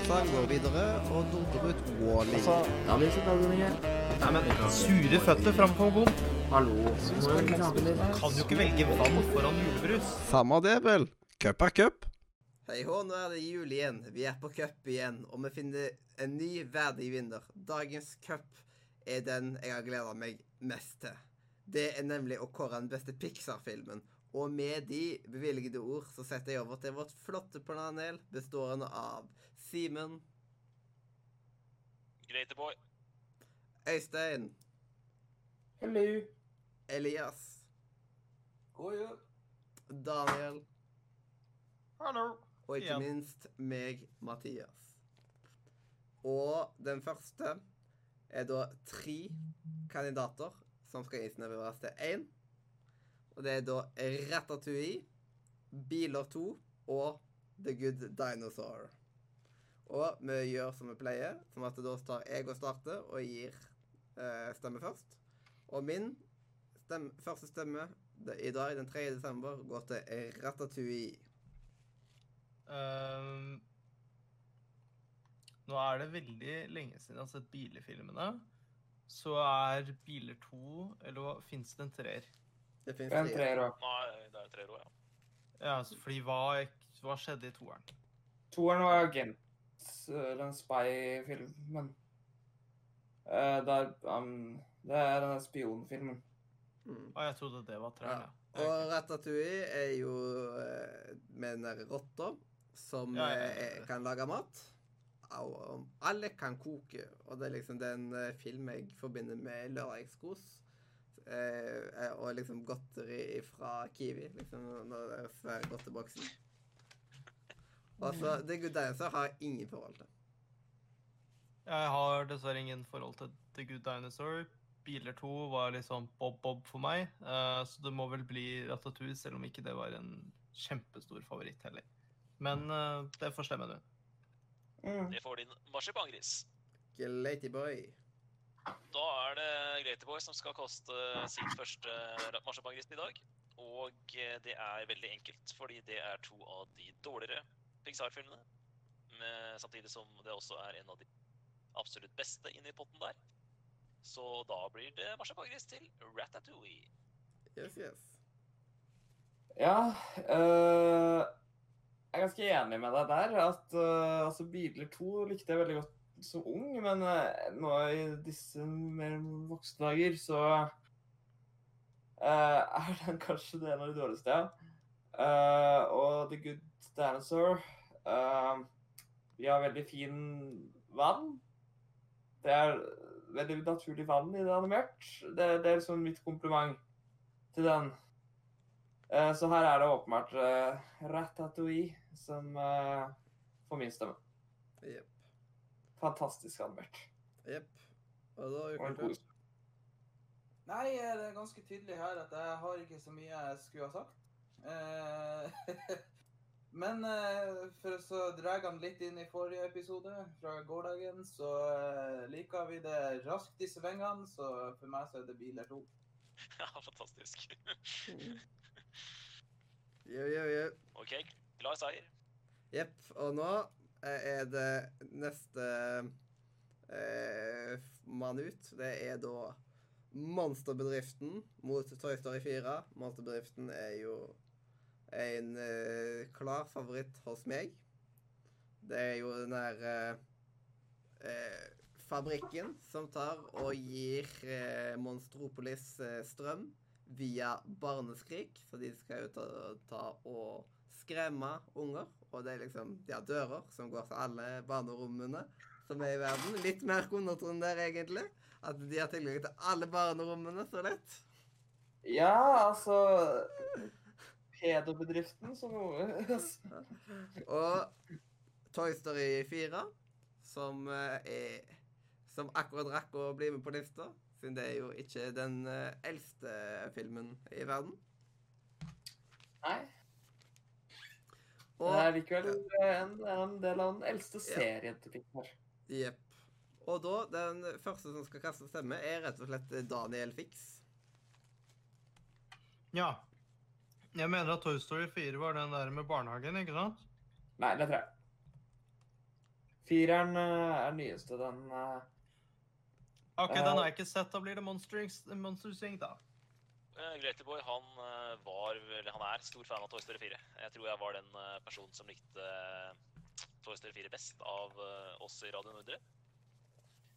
Tarzan går videre, og Nordrut Wally. Altså, Sure føtter framfor bom. Hallo. Kan jo ikke velge vann foran julebrus. Samme det, vel. Cup er cup. Hei hå, nå er det jul igjen. Vi er på cup igjen, og vi finner en ny verdig vinner. Dagens cup er den jeg har gleda meg mest til. Det er nemlig å kåre den beste Pixar-filmen. Og med de bevilgede ord så setter jeg over til vårt flotte panel bestående av Simen, Greaterboy. Øystein, Hello. Elias, God jul. Daniel Hallo. og ikke yeah. minst meg, Mathias. Og den første er da tre kandidater som skal innsnevres til én. Og det er da Ratatouille, Biler 2 og The Good Dinosaur. Og vi gjør som vi pleier, som at da tar jeg og starter og gir eh, stemme først. Og min stemme, første stemme det, i dag, den 3. desember, går til Ratatouille. Um, nå er det veldig lenge siden jeg har sett Bilefilmene. Så er Biler 2 Eller fins det en treer? Det fins En tre. treer òg. Nei, det er en treer òg, ja. Ja, fordi hva, hva skjedde i toeren? Toeren var agent, eller en spy-filmen. Uh, der, um, det er denne spionfilmen. Mm. Å, jeg trodde det var treeren, Ja. ja. Og Ratatouille er jo uh, med den der rotta som Ja, ja, ja, eh, ja. kan lage mat. Og og alle kan koke. Og det er liksom den uh, film jeg forbinder med lørdagskos. Eh, eh, og liksom godteri fra Kiwi, liksom, når det er godteboksen. Altså, The Good Dinosaur har jeg ingen forhold til. Jeg har dessverre ingen forhold til The Good Dinosaur. Biler 2 var liksom bob-bob for meg, eh, så det må vel bli Ratatouille, selv om ikke det var en kjempestor favoritt heller. Men eh, det får stemme, du. Mm. Det får din marsipangris. Glatyboy. Da er det Glatyboy som skal koste sin første marsipangris i dag. Og eh, det er veldig enkelt, fordi det er to av de dårligere Pixar-filmene. Samtidig som det også er en av de absolutt beste inni potten der. Så da blir det marsipangris til Ratatouille. Yes, yes. Ja eh, Jeg er ganske enig med deg der. At eh, altså, Biler 2 likte jeg veldig godt som ung, men eh, nå i disse mer voksne dager så eh, er den kanskje det en av de dårligste, ja. Uh, og The Good Dinosaur Uh, Vi har veldig fin vann. Det er veldig naturlig vann i det animert. Det, det er liksom mitt kompliment til den. Uh, Så her er det åpenbart uh, Ratatouille som uh, får min stemme. Jepp. Fantastisk animert. Jepp. Og da en uker. Nei, eh, det er ganske tydelig her at jeg har ikke så mye jeg skulle ha sagt. Eh, Men eh, for å dra han litt inn i forrige episode fra gårsdagen, så eh, liker vi det raskt i svingene, så for meg så er det biler to. Ja, fantastisk. Jo, jo, jo. OK, klar seier. Jepp. Og nå eh, er det neste eh, mann ut. Det er da Monsterbedriften mot Toy Story 4. Monsterbedriften er jo en eh, klar favoritt hos meg. Det er jo den der eh, eh, fabrikken som tar og gir eh, Monstropolis eh, strøm via barneskrik. Så de skal jo ta, ta og skremme unger. Og det er liksom De har dører som går til alle barnerommene som er i verden. Litt mer undertone der, egentlig. At de har tilgang til alle barnerommene så lett. Ja, altså Pedobedriften, som noe Og Toy Story 4, som eh, er Som akkurat rakk å bli med på lista, siden det er jo ikke den eh, eldste filmen i verden. Nei. Og det er likevel en, en del av den eldste serien til Pixar. Jepp. Og da, den første som skal kaste stemme, er rett og slett Daniel Fix. Ja. Jeg mener at Toy Story 4 var den der med barnehagen, ikke sant? Nei, det tror jeg. Fireren eh, er nyeste. Den eh, Ok, Eh, den har jeg ikke sett. Da blir det Monsters, Monsters Inc., da. Uh, han eh, var, eller han er, stor fan av Toy Story 4. Jeg tror jeg var den eh, personen som likte eh, Toy Story 4 best av eh, oss i Radio Nordre.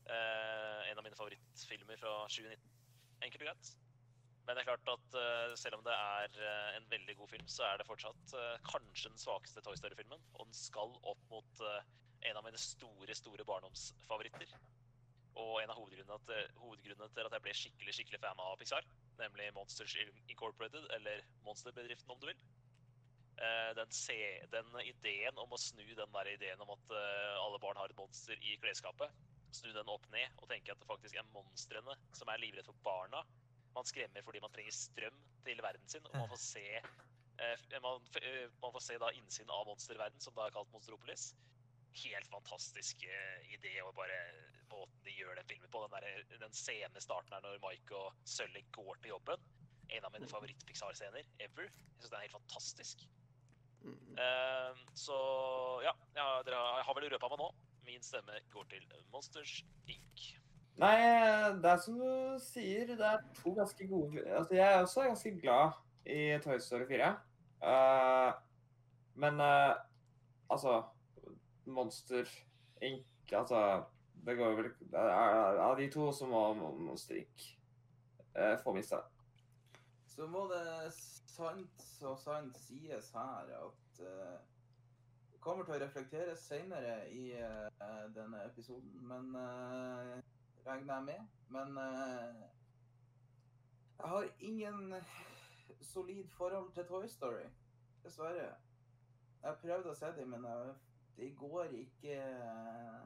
Eh, en av mine favorittfilmer fra 2019. Enkelt og greit. Men det er klart at uh, selv om det er uh, en veldig god film, så er det fortsatt uh, kanskje den svakeste Toy Story-filmen. Og den skal opp mot en av mine store, store barndomsfavoritter. Og en av hovedgrunnene til, hovedgrunnene til at jeg ble skikkelig skikkelig fan av Pixar, nemlig Monsters Incorporated, eller Monsterbedriften om du vil. Den, se, den ideen om å snu den der ideen om at alle barn har et monster i klesskapet, snu den opp ned og tenke at det faktisk er monstrene som er livredde for barna. Man skremmer fordi man trenger strøm til verden sin, og man får se, eh, man, eh, man får se da innsiden av monsterverden, som da er kalt Monsteropolis helt fantastisk eh, idé og bare måten de gjør den filmen på. Den, der, den scenen starten her når Mike og Sølve går til jobben. En av mine favoritt-Pixar-scener ever. Jeg syns den er helt fantastisk. Mm. Uh, så ja, ja, dere har, jeg har vel røpa meg nå. Min stemme går til Monsters Inc. Nei, det er som du sier, det er to ganske gode Altså, jeg er også ganske glad i Toy Story 4. Uh, men uh, altså Monster Inc. Altså Det går vel Av de to så må Monster Inc. Uh, få mista. Så må det sant og sant sies her at uh, det kommer til å reflekteres senere i eh, denne episoden, men regner jeg med. Men uh, jeg har ingen solid forhold til Toy Story, dessverre. Jeg prøvde å se dem, men jeg, de går ikke eh,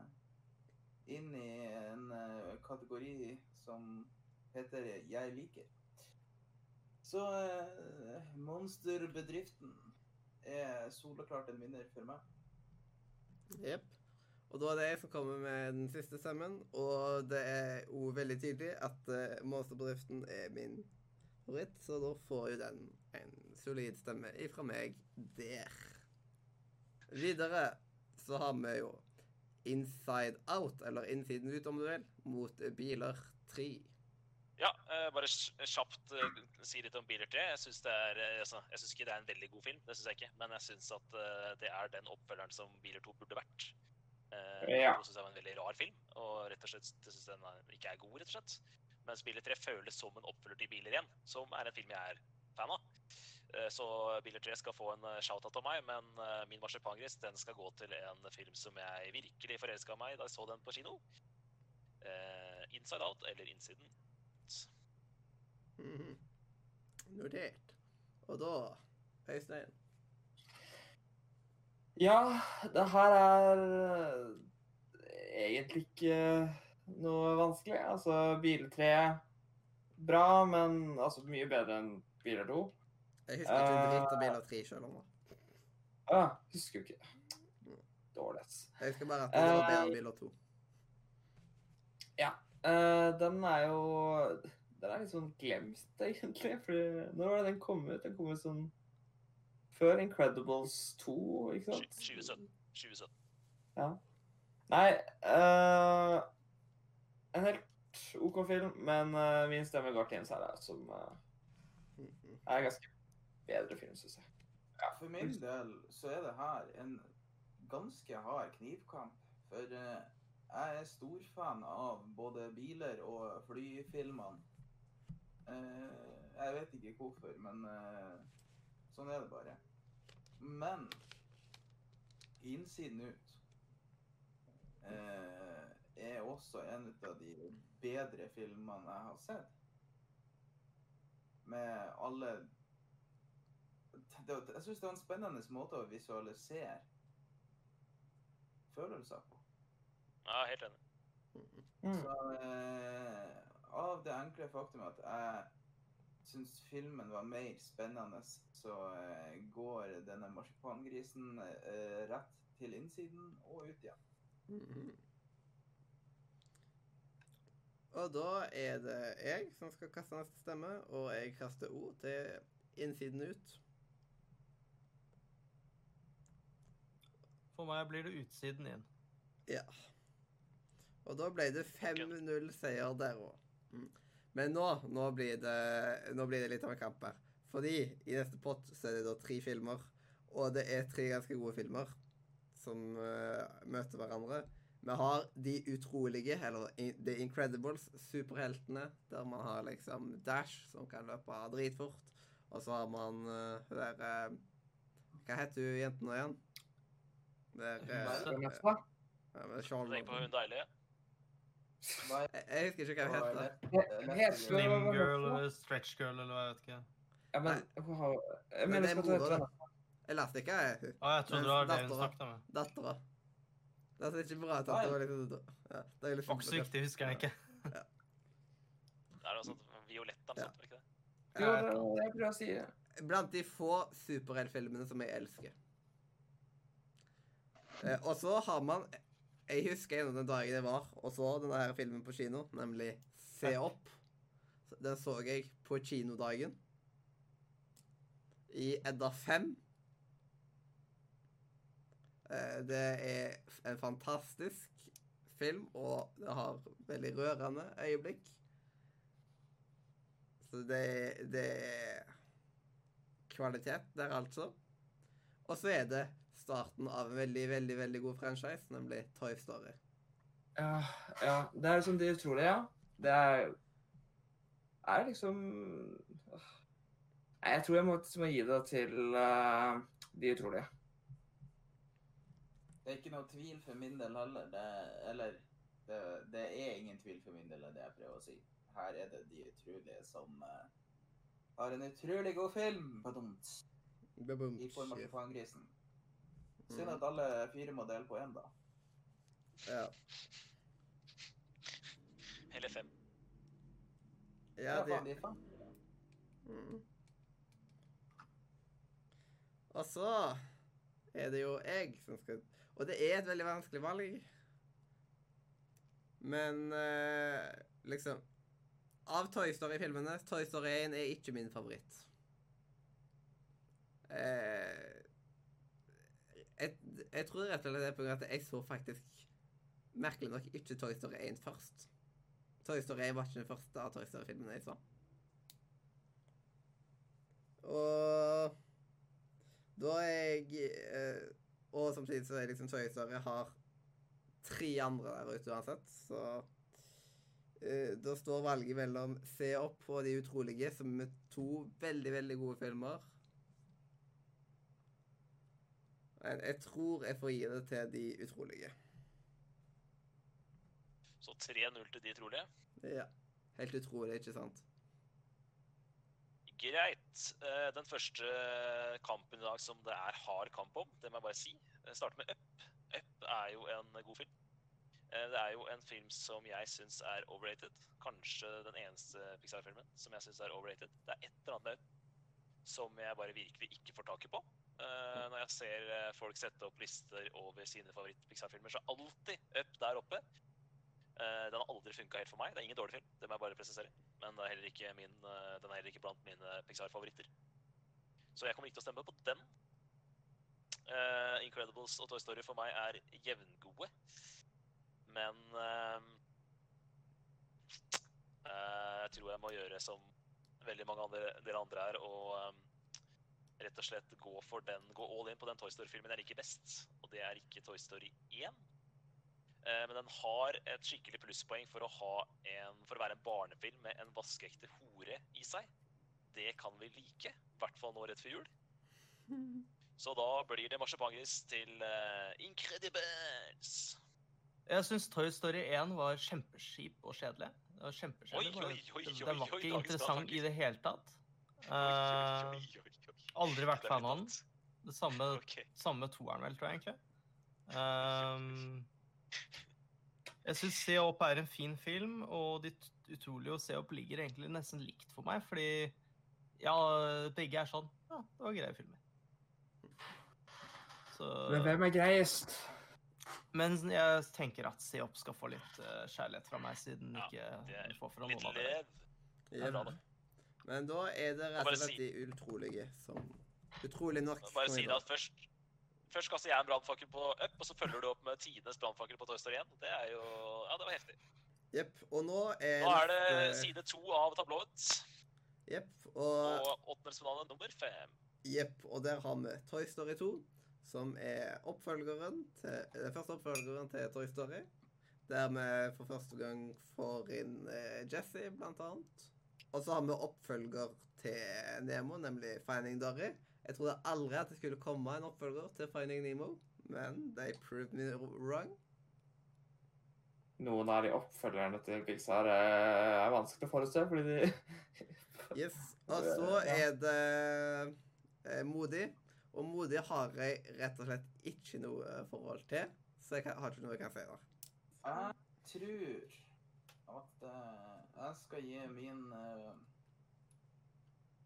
inn i en eh, kategori som heter 'jeg liker'. Så uh, Monsterbedriften er soleklart en vinner for meg. Jepp. Og da er det jeg som kommer med den siste stemmen, og det er jo veldig tydelig at uh, Monsterbedriften er min favoritt, så da får jo den en solid stemme ifra meg der. Videre så har vi jo Inside Out, eller Innsiden ut om du vil, mot Biler 3. Ja, eh, bare kjapt eh, si litt om Biler 3. Jeg syns altså, ikke det er en veldig god film, det synes jeg ikke. Men jeg syns at det er den oppfølgeren som Biler 2 burde vært. Uh, Ja. Jeg syns det var en veldig rar film, og rett og slett syns den ikke er god, rett og slett. Mens Biler 3 føles som en oppfølger til Biler 1, som er en film jeg er fan av. Eh, Så Biler 3 skal få en eh, shout-out av meg, men min marsipangris den skal gå til en film som jeg virkelig forelska meg i da jeg så den på kino. Eh, Inside Out, eller Innsiden. Mhm. Notert. Og da, Øystein Ja, det her er eh, egentlig ikke noe vanskelig. Altså, bil 3 bra, men altså mye bedre enn biler 2. Jeg husker ikke dritt av Eh. Biler 3 sjøl om det. Ja, husker jo ikke. Dårlig. Jeg husker bare at det var bedre enn Eh. Biler 2. Ja. den er jo Den er litt sånn glemt, egentlig. For når var det den kom ut? Den kom ut sånn før Incredibles 2, ikke sant? 2017. 2017. Ja. Nei uh, En helt OK film, men uh, min stemme går til en særlig, som Mhm. er en ganske bedre film, syns jeg. Ja, For min del så er det her en ganske hard knivkamp. For jeg er storfan av både biler og flyfilmene. Eh, jeg vet ikke hvorfor, men sånn er det bare. Men innsiden ut eh, er også en av de bedre filmene jeg har sett. Med alle det, Jeg syns det var en spennende måte å visualisere følelser på. Ja, helt enig. Mm. Så eh, av det enkle faktum at jeg syns filmen var mer spennende, så eh, går denne marsipangrisen eh, rett til innsiden og ut igjen. Mhm. Og da er det jeg som skal kaste neste stemme, og jeg kaster O til innsiden ut. For meg blir det utsiden inn. Ja. Og da ble det 5-0 seier der òg. Mm. Men nå, nå, blir det, nå blir det litt av en kamp her. Fordi i neste pott så er det da tre filmer. Og det er tre ganske gode filmer som uh, møter hverandre. Vi har De utrolige, eller The Incredibles, superheltene, der man har liksom Dash, som kan løpe dritfort. Og så har man uh, hun derre uh, Hva heter hun jenten nå igjen? Der, uh, ja, Charles Tenk på hun deilige. Jeg, jeg husker ikke hva hun heter. He- Slim var girl eller stretch girl eller hva jeg vet ikke. Ja, men wow. Jeg mener er skal ta et Jeg Elastica ikke, hun. Å, jeg trodde det var det hun snakket om. Dattera. Det er ikke bra at det var litt ja, det litt Også var viktig, husker jeg ikke. Det er noe sånt violett eller Ja. er ikke det? Jo, det er bra jeg prøver å si. Blant de få superheltfilmene som jeg elsker. Eh, og så har man Jeg husker en av den dagen jeg var og så denne her filmen på kino, nemlig Se opp. Den så jeg på kinodagen. I Edda 5. Eh, det er en fantastisk film, og det har veldig rørende øyeblikk. Så det, det er kvalitet der, altså. Og så er det starten av en veldig, veldig veldig god franchise, nemlig Toy Story. Ja, ja. Det er liksom de utrolige, ja. Det er er liksom Jeg tror jeg må, må gi det til uh, de utrolige. Det er ikke noe tvil for min del heller. Det, eller det, det er ingen tvil for min del, av det jeg prøver å si. Her er det de utrolige som uh, har en utrolig god film på dumt, i form av Sjafangrisen. Synd at alle fire må dele på én, da. Ja. Eller fem. ja de, de faen. mm. Og så er det jo jeg som skal Og det er et veldig vanskelig valg. Men eh, liksom Av Toy Story-filmene, Toy Story 1 er ikke min favoritt. Eh, jeg, tror rett og slett det er på av at jeg så faktisk merkelig nok ikke Toy Story 1 først. Toy Story 1 var ikke den første av Toy Story-filmene jeg så. Og da er jeg eh, Og samtidig så er liksom Toy Story har tre andre der ute uansett, så eh, Da står valget mellom Se opp og De utrolige, som er to veldig, veldig gode filmer. Men jeg tror jeg får gi det til De utrolige. Så 3-0 til de utrolige? Ja. Helt utrolig, ikke sant? Greit. Eh, Den første kampen i dag som det er hard kamp om, det må jeg bare si. Jeg starter med Up. Up er jo en god film. Eh, Det er jo en film som jeg syns er overrated. Kanskje den eneste Pixar-filmen som jeg syns er overrated. Det er et eller annet med Up som jeg bare virkelig ikke får taket på. Eh, Når jeg ser eh, folk sette opp lister over sine favoritt-Pixar-filmer, så er alltid Up der oppe. Uh, Den har aldri funka helt for meg. Det er ingen dårlig film, det må jeg bare presisere. Men er min, uh, den er heller ikke blant mine Pixar-favoritter. Så jeg kommer ikke til å stemme på den. Incredibles og Toy Story for meg er jevngode. Men jeg tror jeg må gjøre som veldig mange andre, dere andre her, og rett og slett gå for den, gå all in på den Toy Story-filmen jeg liker best. Og det er ikke Toy Story 1. Eh, Men den har et skikkelig plusspoeng for å, ha en, for å være en barnefilm med en vaskeekte hore i seg. Det kan vi like, i hvert fall nå rett før jul. Så da blir det marsipangris til uh, Incredibles. Jeg syns Toy Story 1 var kjempeskip og kjedelig. Det var kjempeskjedelig. Oi, oi, oi, Den- oi, Den var ikke interessant i det hele tatt. Oi, aldri vært fan av den. Det samme, okay. samme toeren, vel, tror jeg egentlig. Um, jeg syns Se opp er en fin film, og De utrolige og Se opp ligger egentlig nesten likt for meg, fordi ja, begge er sånn Ja, det var greie filmer. Så, Men hvem er greiest? men jeg tenker at Se opp skal få litt uh, kjærlighet fra meg, siden Ja, ikke det får fra noen av dere. Det er bra, da. Men da er det rett og slett si- de utrolige som Utrolig nok Bare si det at først Først kaster jeg en brannfakkel på Up, og så følger du opp med tidenes brannfakkel på Toy Story 1. Det er jo Ja, det var heftig. Jepp. Og nå er Nå er det side to av tablået. Jepp. Og Og åttendelsfinale nummer fem. Jepp, og der har vi Toy Story 2, som er oppfølgeren til, den første oppfølgeren til Toy Story. Der vi for første gang får inn eh, Jesse, blant annet. Og så har vi oppfølger til Nemo, nemlig Finding Dory. Jeg trodde aldri at det skulle komme en oppfølger til Finding Nemo, men they proved me wrong. Noen av de oppfølgerne til Pixar er vanskelig å forutse, fordi de Yes. Og så er det eh, Modig. Og Modig har jeg rett og slett ikke noe forhold til, så jeg har ikke noe jeg kan si der. Jeg tror at eh, jeg skal gi min uh,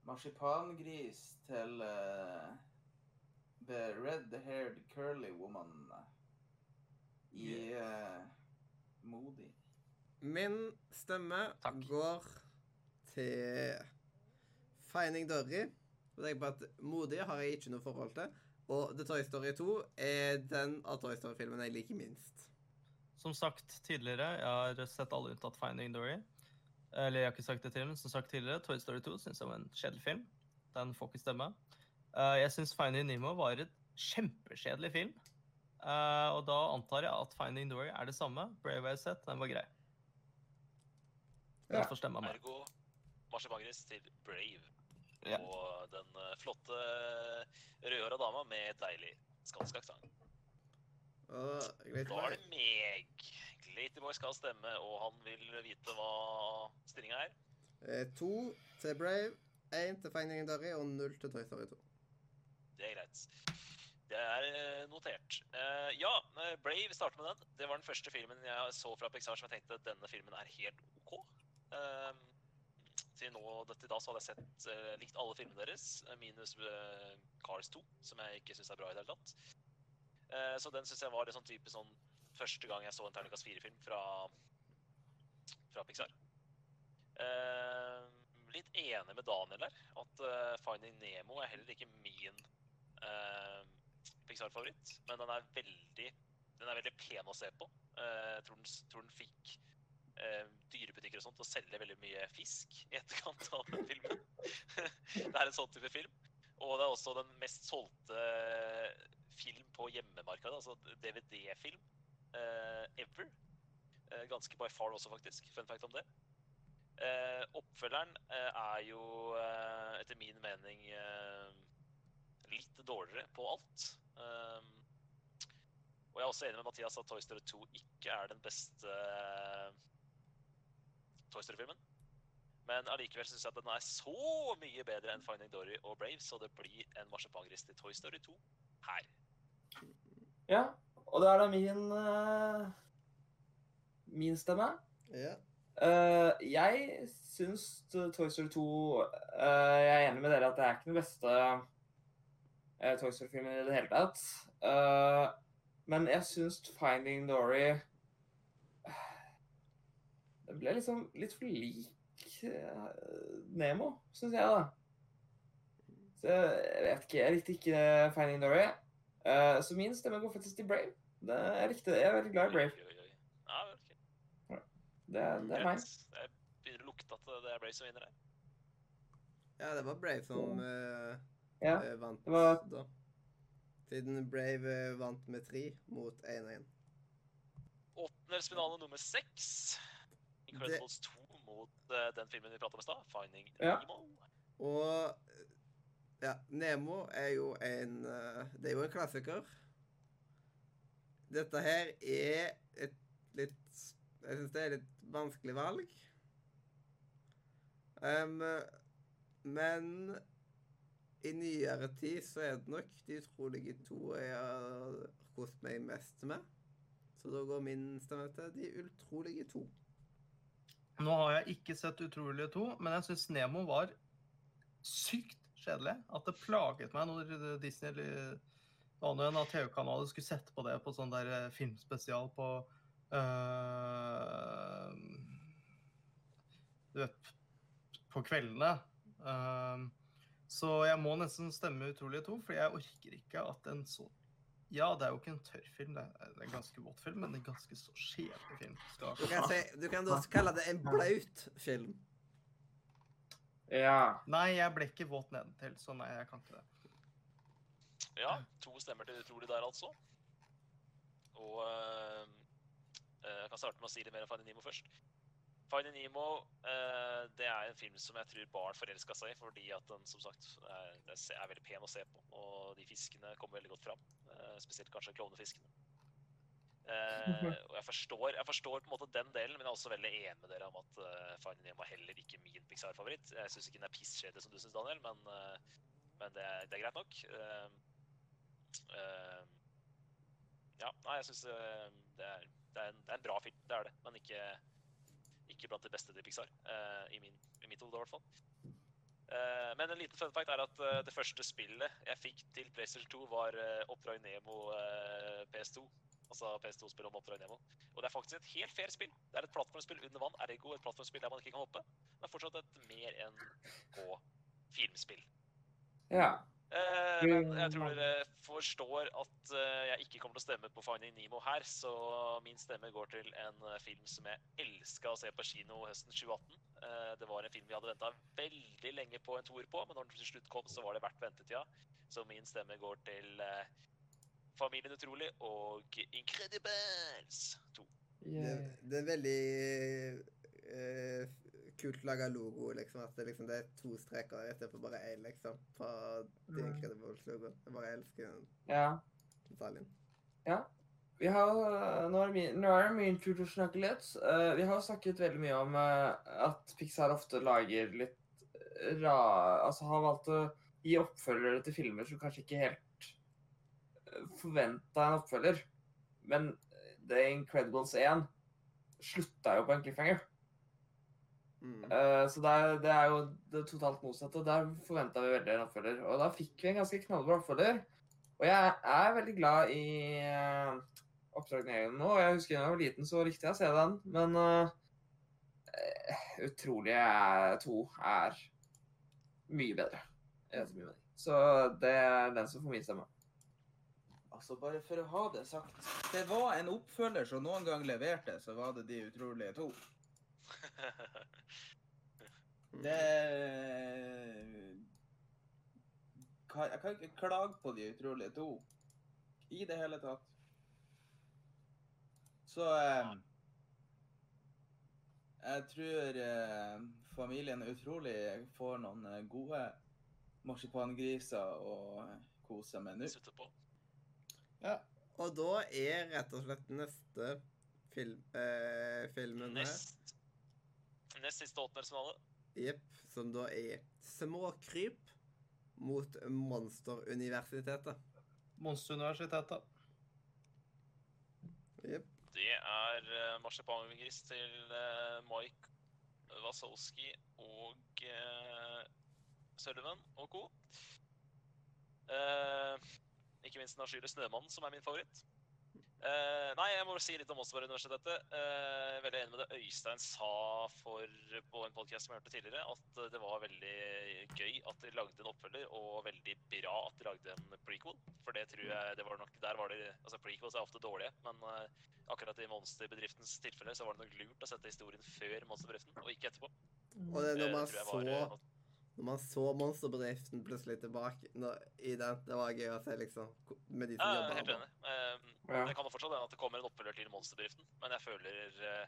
marsipangris til uh, the red-haired curly woman i uh, Modig. Min stemme Takk. går til Finding Dory. På at Modig har jeg ikke noe forhold til. Og The Toy Story 2 er den av Toy Story-filmene jeg liker minst. Som sagt tidligere, jeg har sett alle unntatt Finding Dory. Eller jeg har ikke sagt det til, men som sagt tidligere, Toy Story 2 syns jeg var en kjedelig film. Den får ikke stemme. Uh, jeg syns Finding Nemo var et kjempekjedelig film. Uh, og da antar jeg at Finding Dory er det samme. Brave har jeg sett, den var grei. Den Ja. får stemme meg. Ergo marsipangris til Brave. Ja. Og den eh, flotte rødhåra dama med deilig skotsk aksent. Uh, Da er det meg. Glatyboy skal stemme, og han vil vite hva stillinga er. Eh, To til Brave, én til Finding Dory og null til Toy Story 2. Det er greit. Det er eh, notert. Eh, ja, eh, Brave starter med den. Det var den første filmen jeg så fra Pixar som jeg tenkte denne filmen er helt OK. Eh, til nå, til da så hadde jeg sett eh, likt alle filmene deres, minus Cars 2, som jeg ikke syns er bra i det hele tatt. Så den syns jeg var en sånn type sånn første gang jeg så en Terningkast 4-film fra, fra Pixar. Eh, litt enig med Daniel her, at eh, Finding Nemo er heller ikke min eh, Pixar-favoritt, men den er veldig den er veldig pen å se på. Eh, jeg tror den, tror den fikk eh, dyrebutikker og sånt og selger selge veldig mye fisk i etterkant av den filmen. det er en sånn type film. Og det er også den mest solgte film på hjemmemarkedet, altså DVD-film ever. Eh, ganske by far også, faktisk. Fun fact om det. Eh, oppfølgeren eh, er jo eh, etter min mening eh, litt dårligere på alt. Og jeg er også enig med Mathias at Toy Story 2 ikke er den beste eh, Toy Story-filmen. Men allikevel syns jeg at den er så mye bedre enn Finding Dory og Brave, så det blir en marsipangris til Toy Story 2 her. Ja, og da er det min uh, min stemme. Yeah. Uh, jeg syns Toy Story 2 uh, Jeg er enig med dere at det er ikke den beste eh, Toy Story-filmen i det hele tatt. Eh, men jeg syns Finding Dory Den Det ble liksom litt for lik eh, Nemo, syns jeg, da. Så jeg vet ikke. Jeg likte ikke Finding Dory. Eh, så min stemme går faktisk til Brave. Det, jeg likte det. Jeg er veldig glad i Brave. Oi, oi, oi. Ja, ok. Det, er- det er meg. Jeg begynner å lukte at det er Brave som vinner her. ja, det var Brave som uh, Ja. eh, vant var- da. Siden Brave eh, vant med tre mot 1-1. Åttendelsfinale nummer seks. Incredibles 2 mot uh, den filmen vi pratet om i stad, Finding Ja. Nemo. Og ja, Nemo er jo en uh, Det er jo en klassiker. Dette her er et litt Jeg syns det er et litt vanskelig valg. Um, men i nyere tid så er det nok De utrolige to jeg har kost meg mest med. Så da går min stemme til De utrolige to. Nå har jeg ikke sett Utrolige to, men jeg syns Nemo var sykt kjedelig. At det plaget meg når Disney var nå enn av TV-kanaler skulle sette på det på sånn der eh, filmspesial på uh, Du vet På kveldene. Uh, så jeg må nesten stemme utrolig to, for jeg orker ikke at en så Ja, det er jo ikke en tørr film, det er en ganske våt film, men en ganske så kjedelig film. Skal Du kan, si, du kan også kalle det en blaut film. Ja. Nei, jeg ble ikke våt nedentil, så nei, jeg kan ikke det. Ja, to stemmer til utrolig der, altså. Og eh, jeg kan starte med å si litt mer om Finding Nemo først. Finding Nemo uh, det er en film som jeg tror barn forelska seg i, fordi at den som sagt er, er er veldig pen å se på. Og de fiskene kommer veldig godt fram. Uh, spesielt kanskje klovnefiskene. Eh, og jeg forstår, jeg forstår på en måte den delen, men jeg er også veldig enig med dere om at uh, Finding Nemo er heller ikke min Pixar-favoritt. Jeg syns ikke den er pisskjedelig som du syns, Daniel, men, men det, er- det er greit nok. Eh, ja, nei, jeg syns det, er- det, er en- det er en bra film, det er det. Men ikke, ikke blant de beste til Pixar. eh, i, min, I mitt hode, i hvert fall. Eh, men en liten fun fact er at eh, det første spillet jeg fikk til PlayStation 2, var Oppdrag Nemo eh, PS2. Altså PS2-spill om Oppdrag Nemo. Og det er faktisk et helt fair spill. Det er et plattformspill under vann, ergo et plattformspill der man ikke kan hoppe. Men fortsatt et mer enn gå filmspill. Ja. Eh, men jeg tror dere forstår at eh, jeg ikke kommer til å stemme på Finding Nemo her, så min stemme går til en eh, film som jeg elska å se på kino høsten 2018. Eh, det var en film vi hadde venta veldig lenge på en toer på, men når den til slutt kom, så var det verdt ventetida. Så min stemme går til Familien Utrolig og Incredibles 2. Det, det er veldig eh, kult laga logo, liksom. At det, liksom, det er to streker istedenfor bare én, liksom. På The Mm. Incredibles-logo. Jeg bare elsker den ja. detaljen. Vi har, nå er det min, tur til å snakke litt. Uh, vi har snakket veldig mye om uh, at Pixar ofte lager litt ra... Altså har valgt å gi oppfølgere til filmer som kanskje ikke helt forventa en oppfølger. Men The Incredibles 1 slutta jo på en cliffhanger. Mm. Eh, så det er, det er jo det totalt motsatte. Der forventa vi veldig en oppfølger. Og da fikk vi en ganske knallbra oppfølger. Og jeg er veldig glad i uh, Oppdrag Nemo nå. Jeg husker da jeg var liten, så likte jeg å se den. Men uh, eh, Utrolige er- to er mye bedre. Etter min. Så det er den som får min stemme. Altså, bare for å ha det sagt. Det var en oppfølger som noen gang leverte, så var det De utrolige to. Det Jeg kan ikke klage på De utrolige to i det hele tatt. Så eh, Jeg tror eh, familien Utrolig får noen eh, gode marsipangriser å kose med nå. Ja. Og da er rett og slett neste film, eh, filmen Nest, nest siste åttendelsfinale. Jepp. Som da er Småkryp mot Monsteruniversitetet. Monsteruniversitetet. Jepp. Det er uh, marsipangris til uh, Mike Wazowski og uh, Sullivan og co. Uh, ikke minst Den avskyelige snømannen, som er min favoritt. Eh, nei, jeg må si litt om Monsteruniversitetet. Uh, veldig enig med det Øystein sa for, på en podcast som jeg hørte tidligere, at det var veldig gøy at de lagde en oppfølger, og veldig bra at de lagde en prequel. For det tror jeg det var nok Der var det Altså, prequels er ofte dårlige, men uh, akkurat i monsterbedriftens tilfelle så var det nok lurt å sette historien før monsterbedriften, og ikke etterpå. Og det er når Eh, man så eh, Når man så Monsterbedriften plutselig tilbake når, i den, det var gøy å se, liksom. Med de som Ja, helt enig. Uh, Ja. Det kan jo fortsatt hende at det kommer en oppfølger til Monsterbedriften, men jeg føler uh,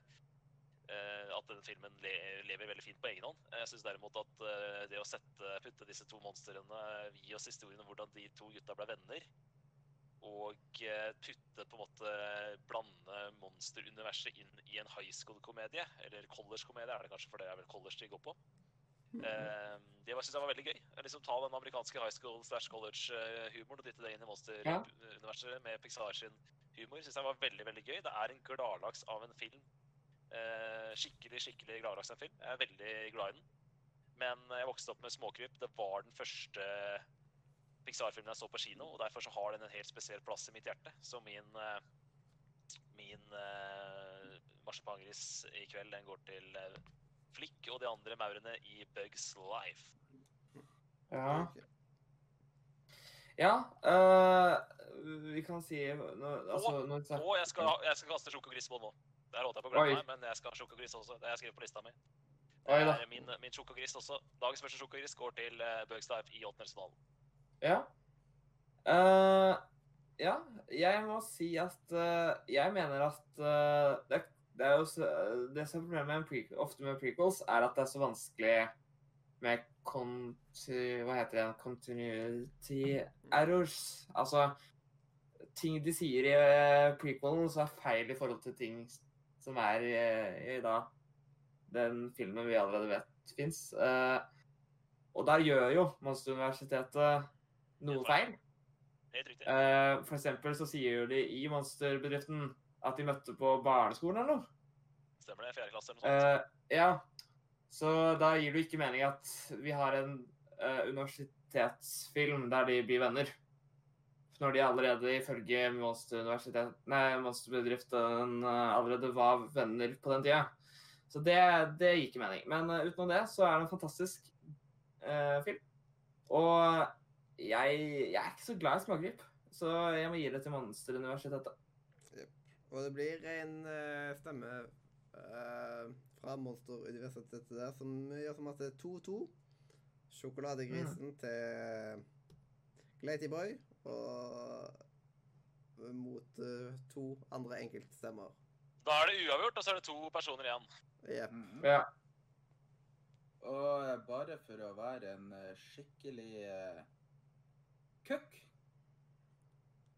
eh, at den filmen le lever veldig fint på egen hånd. Jeg syns derimot at uh, det å sette, putte disse to monstrene, gi oss historien om hvordan de to gutta ble venner, og putte på en måte blande monsteruniverset inn i en high school-komedie, eller college-komedie er det kanskje, for det er vel college de går på. Eh, det synes jeg var veldig gøy. Liksom Ta den amerikanske high school slash college-humoren og dytte det inn i monsteruniverset ja. med Pixar sin humor. Synes jeg var veldig veldig gøy. Det er en gladlaks av en film. Eh, skikkelig, skikkelig gladlaks av en film. Jeg er veldig glad i den. Men jeg vokste opp med Småkryp. Det var den første Pixar-filmen jeg så på kino, og derfor så har den en helt spesiell plass i mitt hjerte. Så min eh, min uh, marsipangris i kveld, den går til eh, Flick og de andre maurene i Bugs Life. Ja. Ja, øh, vi kan si når, altså, når så... Og jeg skal, jeg skal kaste sjokogrisboll nå. Det holdt jeg på å glemme Oi. men jeg skal ha sjokogris også. Det har jeg skrevet på lista mi. Det er Eh, Min, min sjokogris også. Dagens første sjokogris går til uh, Life i åttendelsfinalen. Ja. Uh, ja, jeg må si at uh, jeg mener at uh, det, det er jo så, Det som er problemet med prequel, ofte med prequels, er at det er så vanskelig med conti, Hva heter det? Continuity errors. Altså ting de sier i eh, prequelen som er feil i forhold til ting som er i, i da den filmen vi allerede vet fins. og der gjør jo Monsteruniversitetet noe feil. Helt riktig. Uh, for eksempel så sier jo de i monsterbedriften at de møtte på barneskolen eller noe. Stemmer det? Fjerde klasse eller noe sånt. Uh, ja. Så da gir det ikke mening at vi har en uh, universitetsfilm der de blir venner. Når de allerede ifølge Monster, nei, monsterbedriften eh, allerede var venner på den tida. Så det, det gir ikke mening. Men utenom det så er det en fantastisk film. Og jeg, jeg er ikke så glad i smågrip, så jeg må gi det til Monsteruniversitetet. Og det blir en uh, stemme uh, fra monsteruniverset der som gjør som at det er 2-2. Sjokoladegrisen til Glatyboy og mot uh, to andre enkeltstemmer. Da er det uavgjort, og så er det to personer igjen. Yep. Mm. Ja. Og bare for å være en skikkelig uh, køkk,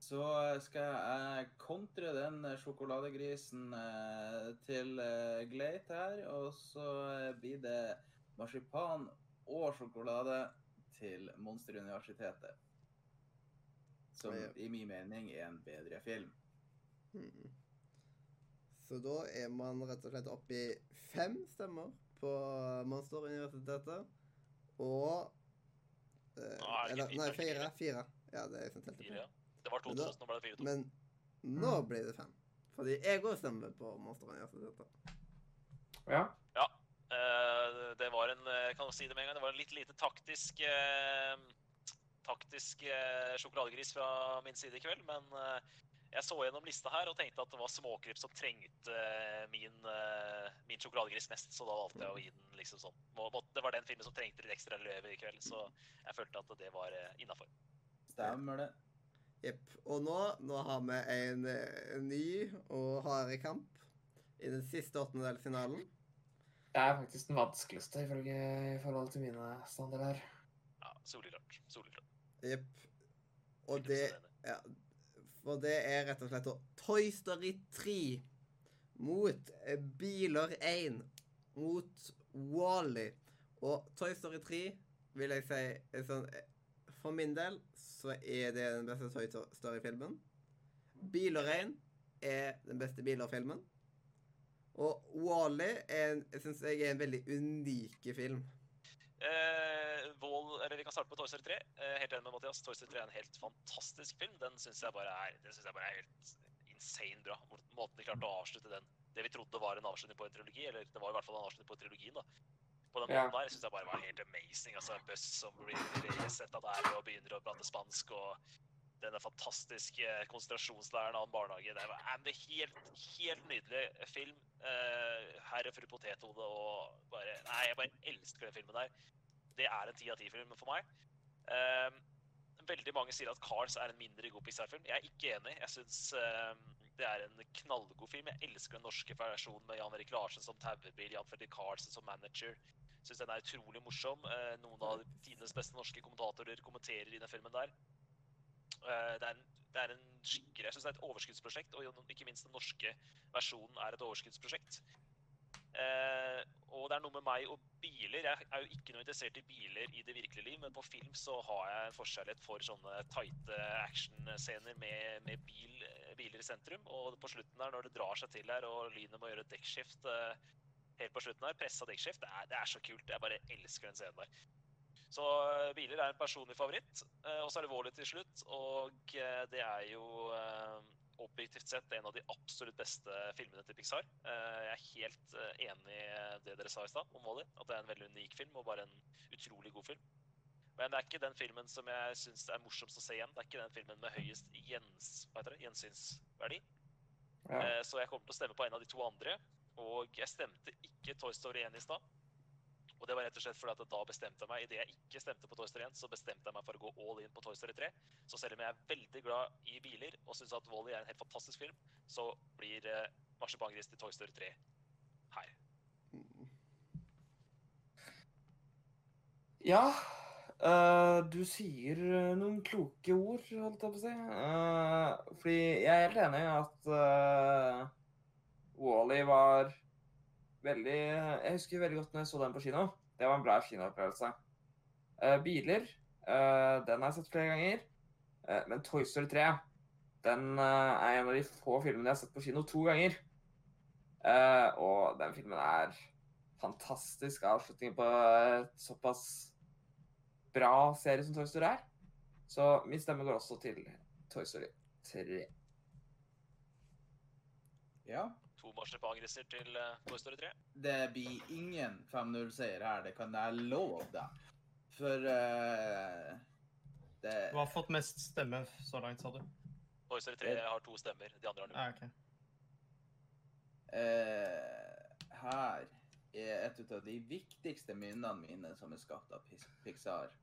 så skal jeg kontre den eh, sjokoladegrisen eh, til Glate Gleit her, og så eh, blir det marsipan og sjokolade til Monsteruniversitetet. Som i min mening er en bedre film. Mhm. Så da er man rett og slett oppe i fem stemmer på Monsteruniversitetet. Og eh, Nå er det ikke Eller, nei, fire. Fire. Ja, det er som telte på. fire. ja. Det var Men 2-2, da- så nå ble det 4-2. Men nå ble det 5. Fordi jeg òg stemmer på Monsteruniversitetet. ja. ja. det var en eh, kan si det med en gang, det var en litt lite taktisk eh, taktisk eh, sjokoladegris fra min side i kveld, men eh, jeg så gjennom lista her og tenkte at det var småkryp som trengte eh, min, eh, min sjokoladegris mest, så da valgte jeg å gi den liksom sånn. Det var den filmen som trengte litt ekstra løv i kveld, så jeg følte at det var innafor. Stemmer det? Jepp. Og nå, nå har vi en, en ny og hard kamp i den siste åttendedelsfinalen. Det er faktisk den vanskeligste ifølge i forhold til mine standarder. Ja, soleklart. Soleklart. Jepp. Og det. Ja, for det er rett og slett Toy Story 3 mot eh, Biler 1 mot Wally. Og Toy Story 3 vil jeg si er sånn eh, For min del så er det den beste Toy Story-filmen. Biler 1 er den beste biler-filmen. Og Wally syns jeg er en veldig unik film. Eh, Wall, eller Vi kan starte på Toy Story 3. Eh, helt enig med Mathias. Toy Story 3 er en helt fantastisk film. Den syns jeg, jeg bare er helt insane bra. Måten de klarte å avslutte den Det vi trodde var en avslutning på en trilogi, eller det var i hvert fall en avslutning på trilogien, da. På den Ja. måten der syns jeg bare var helt amazing. Altså Buss som blir resetta der og begynner å prate spansk, og denne fantastiske konsentrasjonslæren av en barnehage. Det var en helt, helt nydelig film. Eh, Herre fru potethode og bare Nei, jeg bare elsker den filmen der. Det er en ti av ti-film for meg. Uh, veldig mange sier at Cars er en mindre god Pixar-film. Jeg er ikke enig. Jeg syns uh, det er en knallgod film. Jeg elsker den norske versjonen med Jan Erik Larsen som tauebil, Jan Fredrik Carlsen som manager. Syns den er utrolig morsom. Eh, noen av tidenes beste norske kommentatorer kommenterer i den filmen der. Eh, det, er en, det er en skikkelig Jeg synes det er et overskuddsprosjekt, og ikke minst den norske versjonen er et overskuddsprosjekt. Eh, og det er noe med meg og biler. Jeg er jo ikke noe interessert i biler i det virkelige liv, men på film så har jeg en forskjellighet for sånne tighte actionscener med, med bil, biler i sentrum. Og på slutten der, når det drar seg til her, og lynet må gjøre et dekkskift helt på slutten her, pressa dekkskift, det det er så kult. Jeg bare elsker den scenen der. Så eh, biler er en personlig favoritt. Eh, og så er det Wall-E til slutt, og eh, det er jo objektivt sett en av de absolutt beste filmene til Pixar. Jeg er helt enig i det dere sa i stad om Wall-E, at det er en veldig unik film og bare en utrolig god film. Men det er ikke den filmen som jeg syns er morsomst å se igjen. Det er ikke den filmen med høyest gjens, hva heter det, gjensynsverdi. Ja. Så jeg kommer til å stemme på en av de to andre. Og jeg stemte ikke Toy Story 1 i stad. Og det var rett og slett fordi at da bestemte jeg meg, idet jeg ikke stemte på Toy Story 1, så bestemte jeg meg for å gå all in på Toy Story 3. Så selv om jeg er veldig glad i biler og syns at Wall-E er en helt fantastisk film, så blir eh, Marsipangris til Toy Story 3 her. Ja, uh, du sier eh, noen kloke ord, holdt jeg på å si. Uh, fordi jeg er helt enig i at uh, Wally var veldig Jeg husker veldig godt når jeg så den på kino. Det var en bra kinoopplevelse. Uh, biler, uh, den har jeg sett flere ganger. Uh, men Toy Story 3, den er en av de få filmene jeg har sett på kino to ganger. Og den filmen er fantastisk avslutning på et såpass bra serie som Toy Story er. Så min stemme går også til Toy Story 3. Ja. To marsipangriser til eh, Toy Story 3. Det blir ingen 5-0-seier her, det kan jeg love deg. For uh, det Du har fått mest stemme så langt, sa du? Toy Story 3 har to stemmer, de andre har null. Ah, okay. uh, Her er et av de viktigste minnene mine som er skapt av Pixar.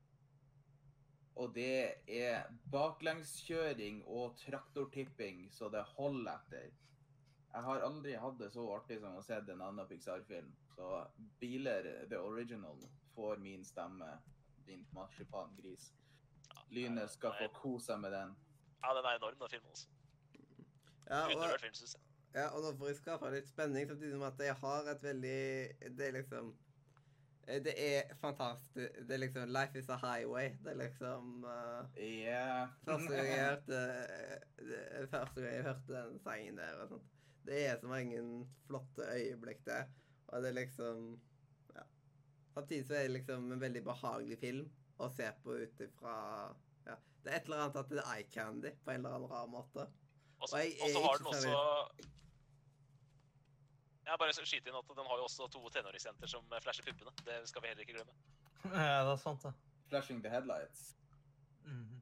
Og det er baklengskjøring og traktortipping så det holder etter. Jeg har aldri hatt det så artig som å se en annen Pixar-film. Så biler, the original, får min stemme. Din marsipangris. Lynet skal få kose seg med den. Ja, den er enorm, den filmen også. Ja, og, Undervurdert film, ja, og nå får jeg skaffa litt spenning, samtidig som at jeg har et veldig Det er liksom eh, Det er fantastisk. Det er liksom Life is a highway. Det er liksom uh, yeah. Første gang jeg hørte det- Første gang jeg hørte den sangen der og sånt. Det er så mange flotte øyeblikk der. Og det er liksom Ja. Samtidig så er det liksom en veldig behagelig film å se på ut ifra ja. Det er et eller annet at det er eye candy på en eller annen rar måte. Og så Og jeg og så har den også Jeg bare skyter inn at den har jo også to tenåringsjenter som flasher puppene. Det skal vi heller ikke glemme. Ja, det er sant, det. Flashing the headlights. Mhm.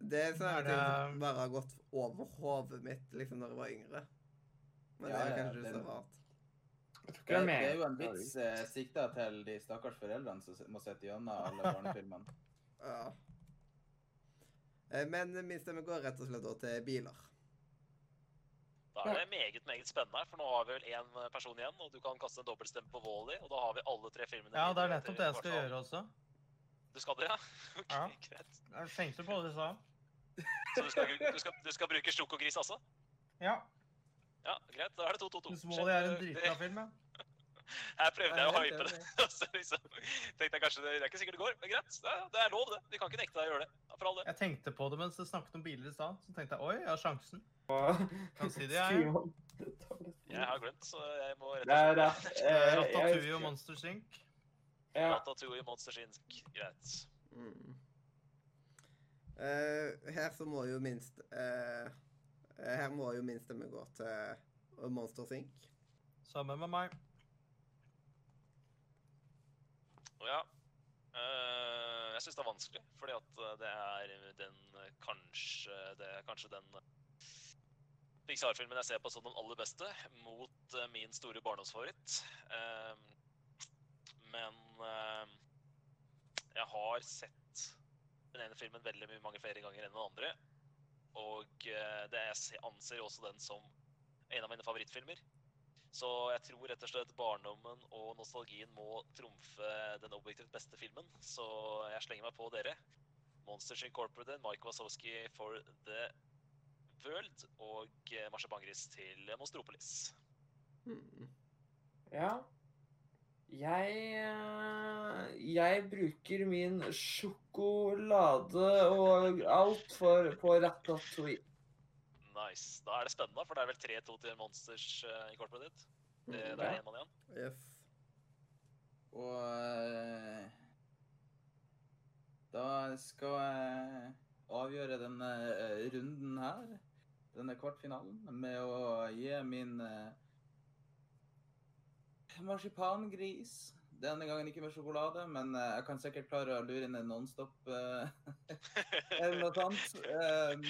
Det er sånne Er ting det- som bare har gått over hodet mitt liksom når jeg var yngre. Men Ja, det er kanskje ikke så rart. Det, det er jo en vits eh, sikta til de stakkars foreldrene som må sitte gjennom alle barnefilmene. Ja. Eh, Men min stemme går rett og slett da til biler. Da er det meget meget spennende, her, for nå har vi vel én person igjen, og du kan kaste en dobbeltstemme på Wall-E, og da har vi alle tre filmene Ja, det er nettopp det jeg skal gjøre også. Du skal det, ja? Ok, Ja. greit. Jeg tenkte på det du sa. Så du skal, du skal, du skal bruke Sjokogris også? Ja. Ja, greit. Da er det 2-2-2. Syns Wall-E er en dritbra film, ja. Her prøvde jeg å Jeg hype det. så liksom tenkte jeg kanskje det, det er ikke sikkert det går, men greit. Det er, det er lov, det. Vi kan ikke nekte deg å gjøre det. For all det. Jeg tenkte på det mens du snakket om biler i stad. Så tenkte jeg oi, jeg har sjansen. Kan si det, jeg. Jeg har glemt, så jeg må rett og slett Eh, Ratatouille og Monsters Inc. Ja. Ratatouille, Monsters Inc. Greit. Mm. Eh, her så må jo minst eh, eh, Her må jo min stemme gå til Monster Think. Sammen med meg. Ja. eh, jeg syns det er vanskelig, fordi at det er den kanskje Det er kanskje den Pixar-filmen jeg ser på som den aller beste, mot min store barndomsfavoritt. Men jeg har sett den ene filmen veldig mye mange flere ganger enn den andre. Og eh, det jeg anser også den som en av mine favorittfilmer. Så jeg tror rett og slett barndommen og nostalgien må trumfe den objektivt beste filmen. Så jeg slenger meg på dere. Monsters Incorporated, Mike Wazowski for The World og Marsha Bangris til Monstropolis. Mm. Ja. Jeg eh, Jeg bruker min sjokolade og alt for, på Ratatouille. Nice. Da er det spennende, for det er vel 3-2 til Monsters i kortet ditt? Det, det er én en mann igjen. Yes. Og eh, da skal jeg avgjøre denne eh, runden her, denne kvartfinalen, med å gi min eh, marsipangris Denne gangen ikke med sjokolade, men eh, jeg kan sikkert klare å lure inn en Nonstop eh, eller noe sånt. Um,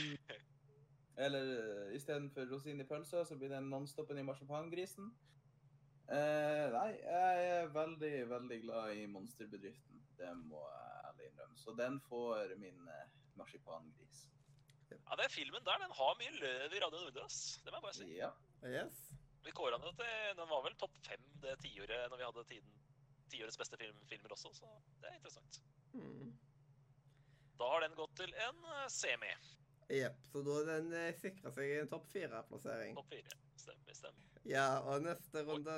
eller uh, istedenfor rosin i pølsa, så blir det en Nonstopen i marsipangrisen. Uh, nei, jeg er veldig, veldig glad i monsterbedriften. Det må jeg ærlig innrømme. Så den får min uh, marsipangris. Ja, den filmen der, den har mye løv i Radio Nordre, ass. Det må jeg bare si. Ja. Yes. Vi kåra den jo til Den var vel topp fem det tiåret når vi hadde tiden tiårets beste film, filmer også, så det er interessant. Mm. Da har den gått til en eh, semi. Jepp. Så da har den eh, sikra seg en topp fire-plassering. Topp fire. Stemmer, stemmer. Ja, og neste runde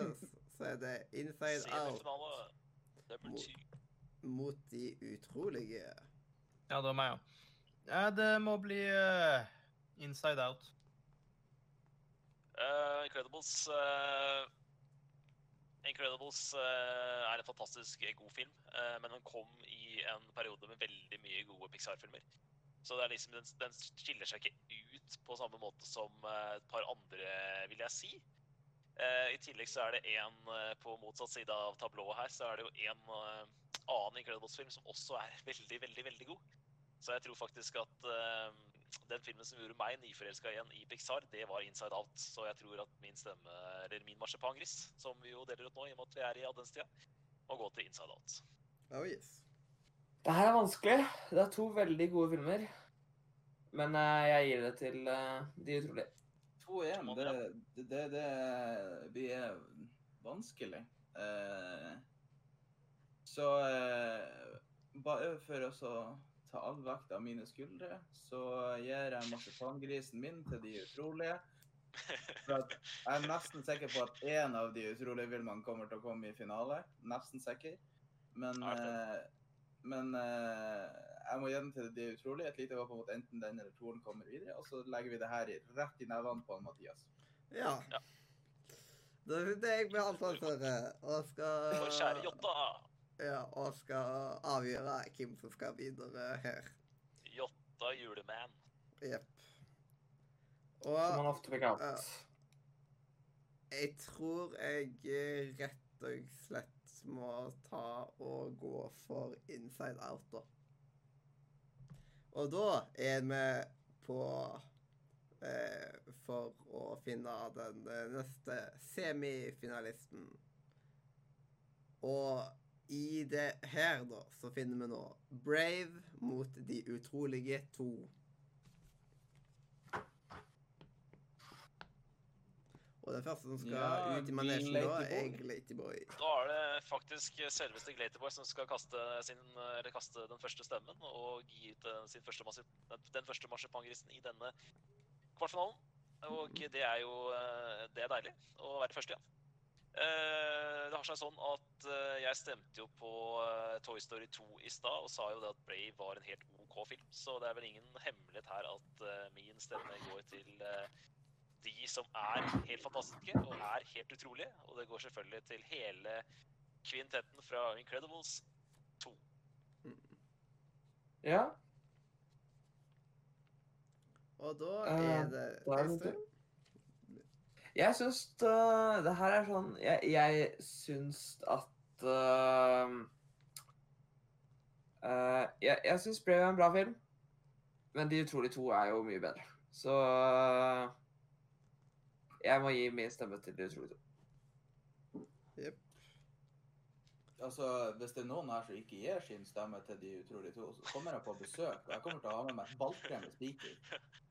så er det Inside Out Semifinale Mot- mot De utrolige. Ja, det var meg, ja. ja det må bli uh, Inside Out. Eh, Incredibles uh, Incredibles uh, er en fantastisk god film, men den kom i en periode med veldig mye gode Pixar-filmer. Så liksom, den, den skiller seg ikke ut på samme måte som et par andre, vil jeg si. I tillegg så er det en på motsatt side av tablået her, så er det jo en annen Incredibles-film som også er veldig, veldig, veldig god. Så jeg tror faktisk at den filmen som gjorde meg nyforelska igjen i Pixar, det var Inside Out. Så jeg tror at min stemme, eller min marsipangris, som vi jo deler ut nå i og med at vi er i adventstida, må gå til Inside Out. Oh yes. Det her er vanskelig. Det er to veldig gode filmer. Men eh, jeg gir det til uh, De utrolige. 2-1, det, det, det, det blir vanskelig. Uh, så bare for å så ta all vekt av mine skuldre, så gir jeg marsipangrisen min til De utrolige. For at jeg er nesten sikker på at én av De utrolige filmene kommer til å komme i finale. Nesten sikker. Men, eh, men eh, jeg må gi den til De utrolige. Et lite håp om at enten den eller toeren kommer videre. Og så legger vi det her i, rett i nevene på han Mathias. Ja. Ja. Da er jeg med ansvaret og skal For kjære Jotta! Ja, og skal avgjøre hvem som skal videre her. Jotta juleman. Jepp. Som han Og ofte fikk out. Uh, jeg tror jeg eh, rett og slett må ta og gå for Inside Out, da. Og da er vi på eh, For å finne den eh, neste semifinalisten. Og i det her, da, så finner vi nå Brave mot De utrolige to. Og den første som skal Ja, ut i manesjen da, er. Glatyboy. Da er det faktisk selveste Glatyboy som skal kaste, sin, eller kaste den første stemmen og gi ut eh, sin første den- første marsipangrisen i denne kvartfinalen. Og det er jo eh, det er deilig å være først, ja. Eh, Det har seg sånn at eh, jeg stemte jo på eh, Toy Story 2 i stad og sa jo det at Brave var en helt OK film, så det er vel ingen hemmelighet her at min stemme går til de som er helt fantastiske og er helt utrolige. Og det går selvfølgelig til hele kvintetten fra Incredibles 2. Ja. Og da det da er det neste. Jeg syns øh, det her er sånn Jeg, jeg syns at uh, uh, Jeg, jeg syns Brave er en bra film, men De utrolige to er jo mye bedre. Så uh, jeg må gi min stemme til De utrolige to. Altså, Hvis det er noen her som ikke gir sin stemme til De utrolige to, så kommer jeg på besøk. Og jeg kommer til å ha med meg ballkrem med spiker.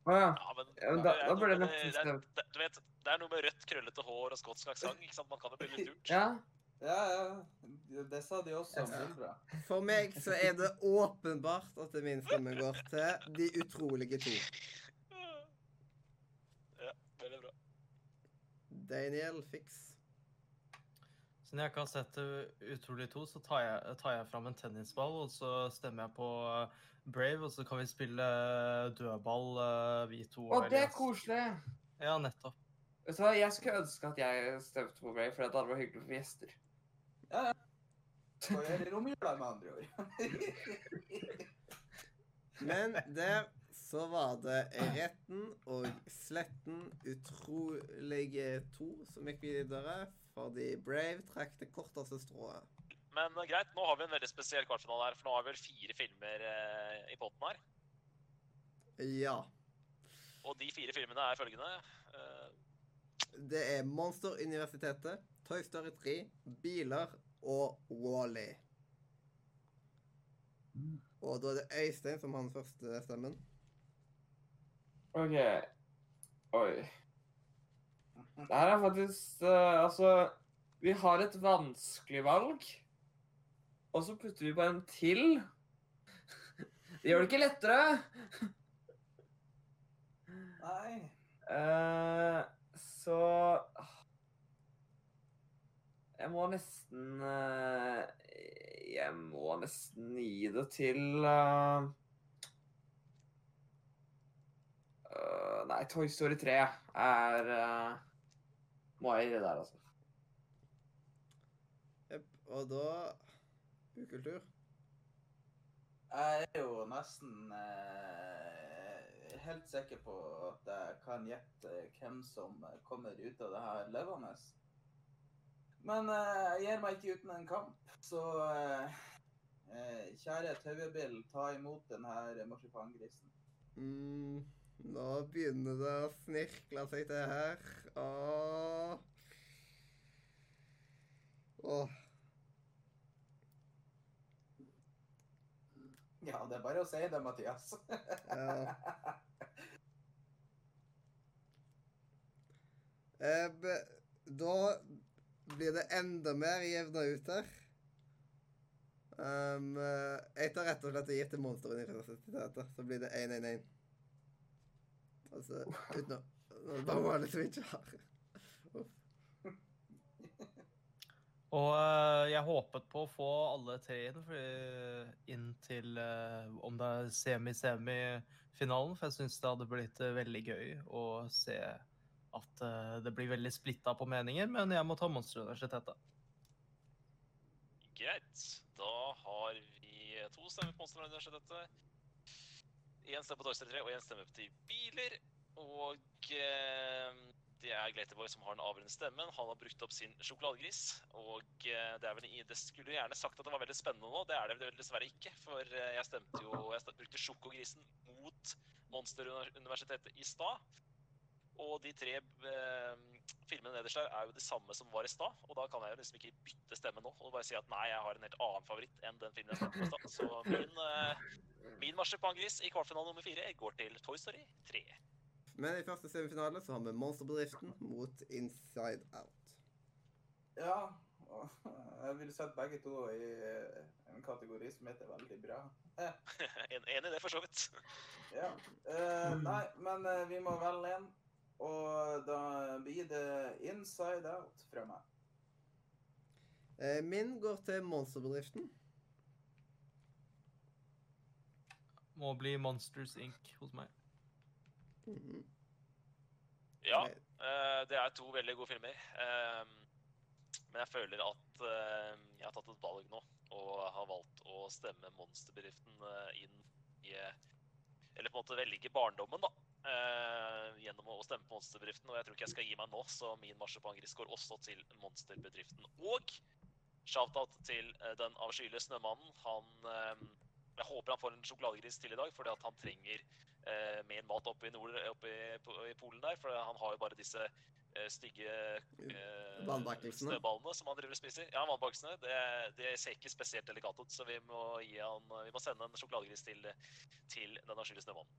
Å ja. Ja, men, Ja, men det da- da noe burde jeg med nesten det- det stemt. det- Du vet, det er noe med rødt, krøllete hår og skotsk aksent. ikke sant? Man kan jo bli litt lurt. ja. Ja, ja. Det sa de også om Ja. For meg så er det åpenbart at det min stemme går til De utrolige to. Ja, veldig bra. Daniel Fix. Siden jeg ikke har sett utrolig to, så tar jeg, tar jeg fram en tennisball, og så stemmer jeg på eh, Brave, og så kan vi spille eh, dødball, eh, vi to. Og det er koselig! Ja, nettopp. Vet du hva, Jeg skulle ønske at jeg stemte på Brave, for det hadde vært hyggelig for gjester. Ja, jeg er i romjula, med andre ord. Men det så var det Retten og Sletten utrolige to som gikk videre, fordi Brave trakk det korteste strået. Men eh, greit, nå har vi en veldig spesiell kvartfinale her, for nå har vi vel fire filmer eh, i potten her. Ja. Og de fire filmene er følgende. eh, Det er Monsteruniversitetet, Toy Story 3, biler og Wally. Og da er det Øystein som har den første stemmen. OK. Oi. Det her er faktisk uh, Altså, vi har et vanskelig valg, og så putter vi på en til. Det gjør det ikke lettere. Nei. Uh, så Jeg må nesten uh, Jeg må nesten gi det til uh, Nei, Toy Story 3 er Må jeg gi det der, altså. Jepp. Og da Ukultur. Jeg er jo nesten eh, helt sikker på at jeg kan gjette hvem som kommer ut av det her levende. Men eh, jeg gir meg ikke uten en kamp, så eh, eh, kjære Tauebill, ta imot denne marsipangrisen. Mm, nå begynner det å snirkle seg til her. Åh. Åh. Ja, det er bare å si det, Mathias. Ja. Eh, da blir det enda mer jevna ut her. Um, eh, jeg tar rett og slett og gir til Monsteruniversitetet, så blir det 1-1-1. Altså uten å Bare Wally som ikke har Og eh, jeg håpet på å få alle tre inn, inn til eh, om det er semi-semi-finalen. For jeg syns det hadde blitt eh, veldig gøy å se at eh, det blir veldig splitta på meninger. Men jeg må ta Monsteruniversitetet. Greit. Da har vi to stemmer på Monsteruniversitetet. Én stemme på Toy Story 3 og én stemme til biler. Og eh, det er Glaterboy som har den avgjørende stemmen. Han har brukt opp sin sjokoladegris. Og eh, det vel Det skulle gjerne sagt at det var veldig spennende nå. Det er det vel dessverre ikke. For eh, jeg stemte jo Jeg brukte sjokogrisen mot Monsteruniversitetet i stad. Og de tre eh, filmene nederst der er jo de samme som var i stad. Og da kan jeg jo liksom ikke bytte stemme nå og bare si at nei, jeg har en helt annen favoritt enn den filmen jeg stemte på i stad. Så min, eh, min marsipangris i kvartfinale nummer fire går til Toy Story 3. Men i første semifinale så har vi Monsterbedriften mot Inside Out. Ja, jeg ville sett begge to i eh, en kategori som heter veldig bra. En, enig i det, for så vidt. Ja. Eh, nei, men eh, vi må velge en. Og da blir det Inside Out fra meg. Eh, min går til Monsterbedriften. Må bli Monsters Inc. hos meg. Ja, eh, det er to veldig gode filmer. Eh, men jeg føler at eh, jeg har tatt et valg nå, og har valgt å stemme Monsterbedriften inn i Eller på en måte velge barndommen, da. gjennom å stemme på Monsterbedriften. Og jeg tror ikke jeg skal gi meg nå, så min marsipangris går også til Monsterbedriften. Og shout-out til den avskyelige snømannen. Han Jeg håper han får en sjokoladegris til i dag, fordi at han trenger eh, en mat oppe i, nord, oppe i, i Polen der. For han har jo bare disse eh, stygge eh, snøballene som han driver og spiser. Ja, vannbakkelsene. Det, det ser ikke spesielt delikat ut, så vi må, gi han, vi må sende en sjokoladegris til, til den avskyelige snøballen.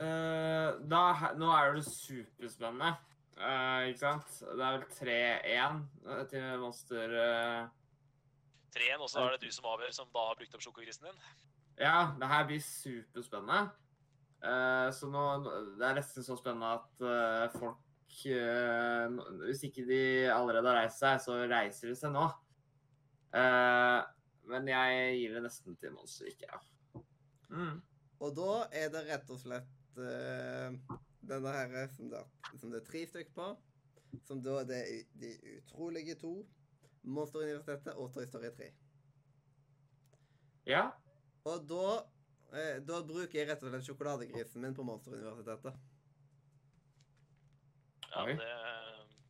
Eh, da, nå er det superspennende, uh, ikke sant? Det er vel 3-1 eh, til Monster uh... 3-1, og så er det du som avgjør, som da har brukt opp sjokogrisen din. Ja, det her blir superspennende. Uh, så nå Det er nesten så spennende at uh, folk eh, Hvis ikke de allerede har reist seg, så reiser de seg nå. Eh, men jeg gir det nesten til Monster, ikke ja. Mm. Og da er det rett og slett eh, denne her som det, er- som det er tre stykker på. Som da det er De utrolige to, Monsteruniversitetet og Toy Story 3. Ja. Og da eh, Da bruker jeg rett og slett sjokoladegrisen min på Monsteruniversitetet. Ja, Oi. det,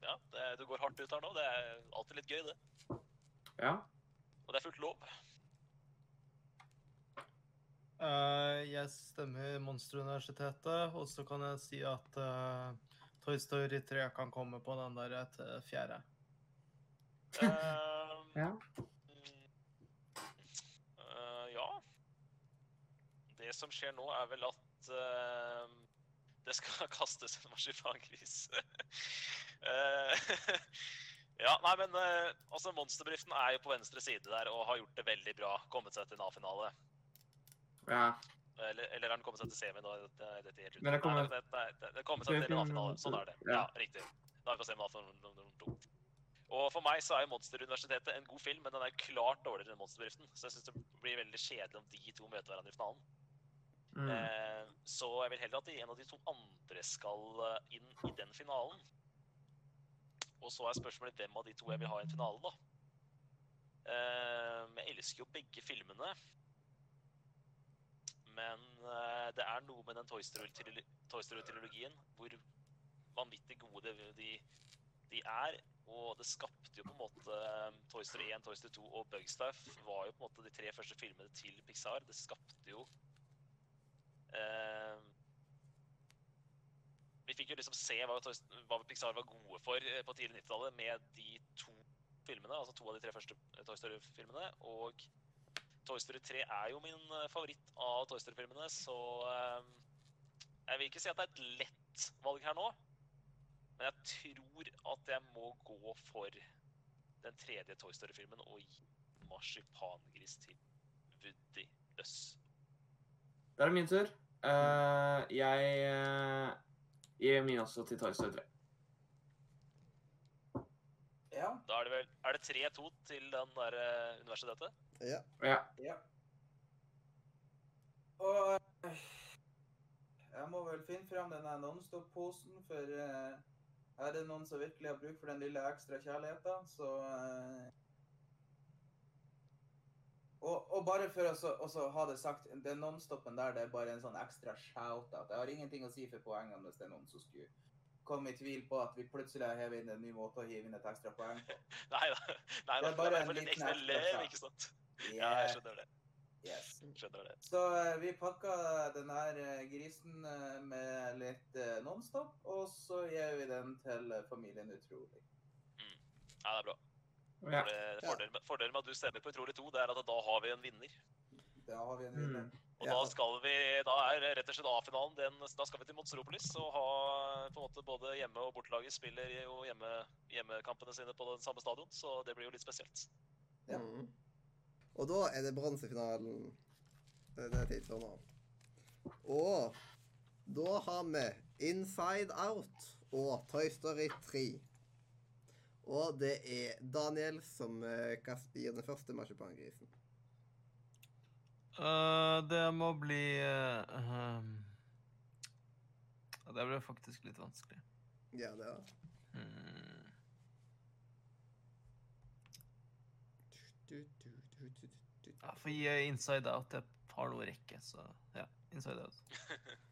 ja det, du går hardt ut her nå. Det er alltid litt gøy, det. Ja. Og det er fullt lov. Uh, jeg stemmer Monsteruniversitetet, og så kan jeg si at uh, Toy Story 3 kan komme på den der til fjerde. Uh, Ja. mm, eh, ja. Det som skjer nå, er vel at uh, det skal kastes en marsipangris. uh, ja, nei, men uh, altså, Monsterbedriften er jo på venstre side der og har gjort det veldig bra. Kommet seg til en A-finale. ja. Eller, eller har den kommet seg til semi nå? Det, det, det, Den har kommet- Nei, det, det, det, det kommet seg til en A-finale. Sånn er det. Ja. Riktig. Da er vi på semi nummer to. Og for meg så er Monsteruniversitetet en god film, men den er klart dårligere enn Monsterbedriften. Så jeg syns det blir veldig kjedelig om de to møter hverandre i finalen. Mm. Eh, så jeg vil heller at en av de to andre skal eh, inn i den finalen. Og så er spørsmålet hvem av de to jeg vil ha i en finale, da. Eh, jeg elsker jo begge filmene. Men det er noe med den Toy Story-trilogien Story hvor vanvittig gode de, de, er. Og det skapte jo på en måte Toy Story 1, Toy Story 2 og Bugstuff var jo på en måte de tre første filmene til Pixar. Det skapte jo Vi fikk jo liksom se hva, hva Pixar var gode for eh, på tidlig 90-tallet med de to filmene, altså to av de tre første eh, Toy Story-filmene. Og Toy Story 3 er jo min eh, favoritt av Toy Story-filmene, så eh, jeg vil ikke si at det er et lett valg her nå. Men jeg tror at jeg må gå for den tredje Toy Story-filmen og gi marsipangris til Woody Løss. Da er det min tur. Uh, jeg eh, gir min også til Toy Story 3. Ja. Da er det vel Er det 3-2 til den der eh, universitetet? Ja. Ja. Ja. Og jeg må vel finne fram den der Nonstop-posen, for uh, er det noen som virkelig har bruk for den lille ekstra kjærligheten, så eh, og, og bare for å ha det sagt, den nonstopen der det er bare en sånn ekstra shout-out. Jeg har ingenting å si for poengene hvis det er noen som skulle komme i tvil på at vi plutselig har hevet inn en ny måte å hive inn et ekstra poeng på. Nei da. Det er bare Det er en liten ekstra lev, ikke sant? Ja, jeg skjønner det. yes. Skjønner det. Så eh, vi pakka den her eh, grisen eh, med litt Nonstop, og så gir vi den til familien Utrolig. Ja, det er bra. Ja. Fordelen, med, fordelen med at du stemmer på Utrolig 2, det er at da har vi en vinner. Da har vi en vinner. Mm. Og Ja. da skal vi, da er rett og slett A-finalen Da skal vi til Monsteropolis og ha på en måte både hjemme- og bortelaget spiller jo hjemme, hjemmekampene sine på den samme stadion, så det blir jo litt spesielt. Ja. Mm. Og da er det bronsefinalen det er tid for nå. Og da har vi Inside Out og Toy Story 3. Og det er Daniel som eh, gir den første marsipangrisen. Uh, det må bli uh, ehm, Det ble faktisk litt vanskelig. Ja, det er Hmm. Jeg. Ja, for gi Inside Out. Jeg har noe rekke, så ja. Inside Out.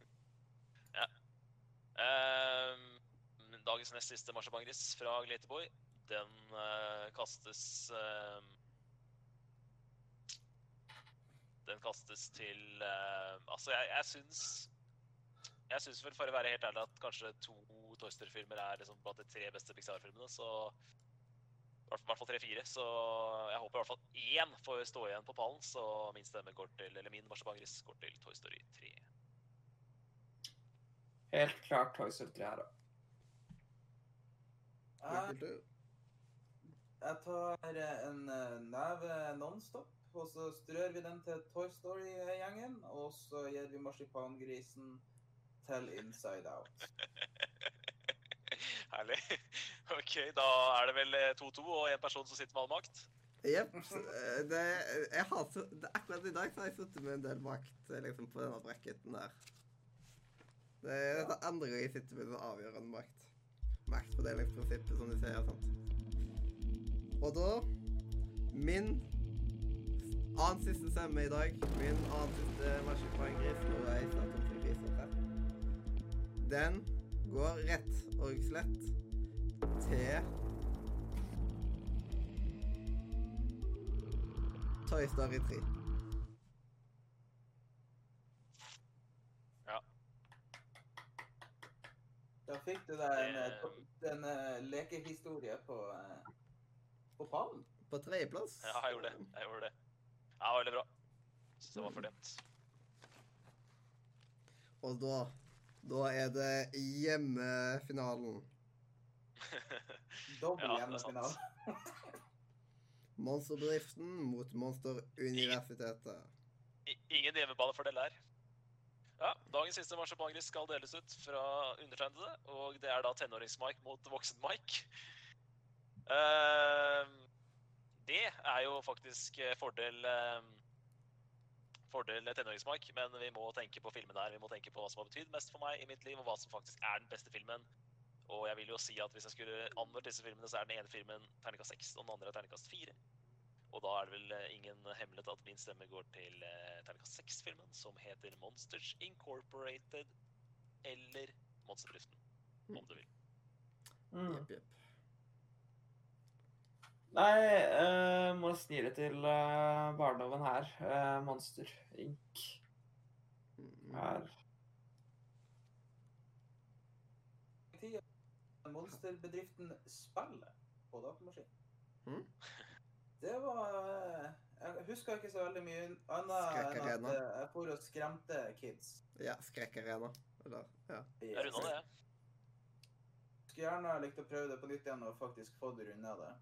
Ehm, dagens nest siste marsipangris fra Gleteboy, den eh, kastes ehm, Den kastes til eh, Altså, jeg, jeg syns Jeg syns vel, for å være helt ærlig, at kanskje to Toy Story-filmer er liksom blant de tre beste Pixar-filmene, så i hvert- hvert fall tre-fire, så jeg håper i hvert fall én får stå igjen på pallen, så min stemme går til, eller min marsipangris går til Toy Story 3. Helt klart Toy Story 3 her, da. Jeg, tar eh, en eh, neve Nonstop, og så strør vi den til Toy Story-gjengen, og så gir vi marsipangrisen til Inside Out. Herlig. OK, da er det vel eh, 2-2 og en person som sitter med all makt. Jepp. eh, akkurat i dag så har jeg sittet med en del makt eh, liksom, på denne bracketen der. Det er ja. andre gang jeg sitter med sånn avgjørende makt. Maktfordelingsprinsippet, som de sier. sant? Og da Min annen siste stemme i dag, min annen siste marsipangris når jeg starter om griser her, den går rett og slett til Toy Story 3. Da fikk du deg en, en eh, lekehistorie på, eh, på pallen. På tredjeplass Ja, jeg gjorde det. Jeg gjorde det. Ja, veldig bra. Syns det var fortjent. Og da Da er det hjemmefinalen. Dobbel Ja, det er sant. hjemmefinale. Monsterbedriften mot Monsteruniversitetet. I- Ingen hjemmebanefordel her. Ja, Dagens siste marsipangris skal deles ut fra undertegnede, og det er da tenårings-Mike mot voksen-Mike. Ehm, det er jo faktisk eh, fordel eh, Fordel tenårings-Mike, men vi må tenke på filmene her. Vi må tenke på hva som har betydd mest for meg i mitt liv, og hva som faktisk er den beste filmen. Og jeg vil jo si at hvis jeg skulle anmeldt disse filmene, så er den ene filmen terningkast 6, og den andre er terningkast 4. Og da er det vel eh, ingen hemmelighet at min stemme går til eh, terningkast 6-filmen, som heter Monsters Incorporated eller Monsterdriften, om du vil. Mm. Jepp, jepp. Nei, uh, må snire til uh, barndommen her. Uh, Monster Inc. Mm. er Monsterbedriften spiller på datamaskin. Mm? Det var Jeg husker ikke så veldig mye annet enn at jeg for og skremte kids. Ja, skrekkarena. Eller, ja. Jeg runda det, jeg. Skulle gjerne likt å prøve det på nytt igjen og faktisk få det runda det.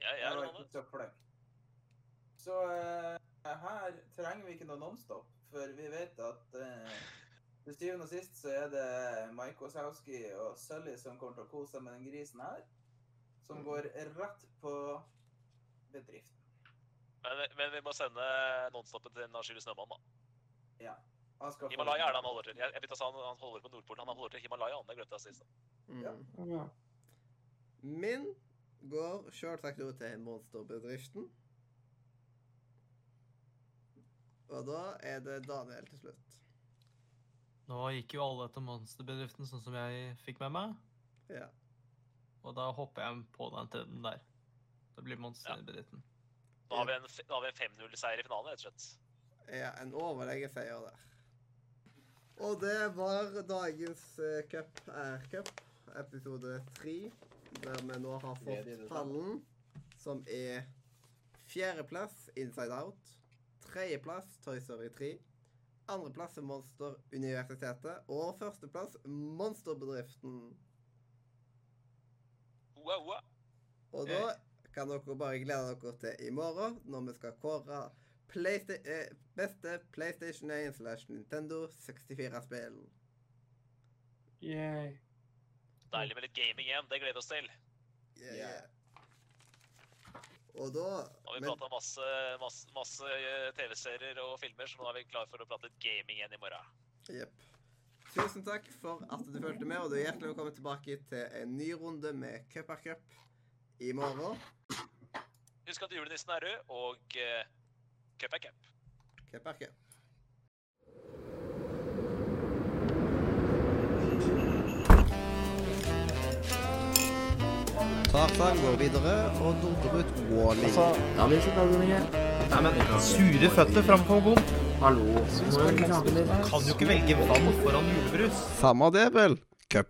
Jeg, jeg Jeg ikke det. så flink. Så eh, her trenger vi ikke noe nonstop, for vi vet at uh, til syvende og sist så er det Mike Wazowski og Sully som kommer til å kose seg med den grisen her. Som går rett på bedriften. Men, men vi må sende nonstopen til Nashiri Snømann, da. Ja. Han skal Himalaya er det han holder til. Jeg, jeg begynte å si han, han holder på Nordpolen. Han holder til Himalaya, han. Det glemte jeg sist. Mm. Ja. ja. Går sjølsagt over til monsterbedriften. Og da er det Daniel til slutt. Nå gikk jo alle til monsterbedriften, sånn som jeg fikk med meg. Ja. Og da hopper jeg på den tredje der. Det blir monsterbedriften. Da har vi en, en 5-0-seier i finalen, rett og slett. Ja, en overlegen seier der. Og det var dagens uh, cup er cup, episode tre, der vi nå har fått pallen, som er fjerdeplass Inside Out, tredjeplass Toy Story 3, andreplass er Monster Universitetet, og førsteplass Monsterbedriften. Og da kan dere bare glede dere til i morgen, når vi skal kåre Playsta eh, beste PlayStation 1 slash Nintendo 64-spill. Yay. Deilig med litt gaming igjen. Det gleder vi oss til. Yeah, Yeah. Og da Nå har vi men, prata masse, masse, masse eh, TV-serier og filmer, så nå er vi klar for å prate litt gaming igjen i morgen. Jepp. Tusen takk for at du fulgte med, og du er hjertelig velkommen tilbake til en ny runde med Cup er Cup i morgen. Husk at julenissen er rød, og uh, cup er cup. Cup er Cup. Tarzan går videre og dundrer ut Wally. Nei, men sure føtter framfor bom. Hallo. Kan jo ikke velge vann foran julebrus. Samme det, vel. Cup er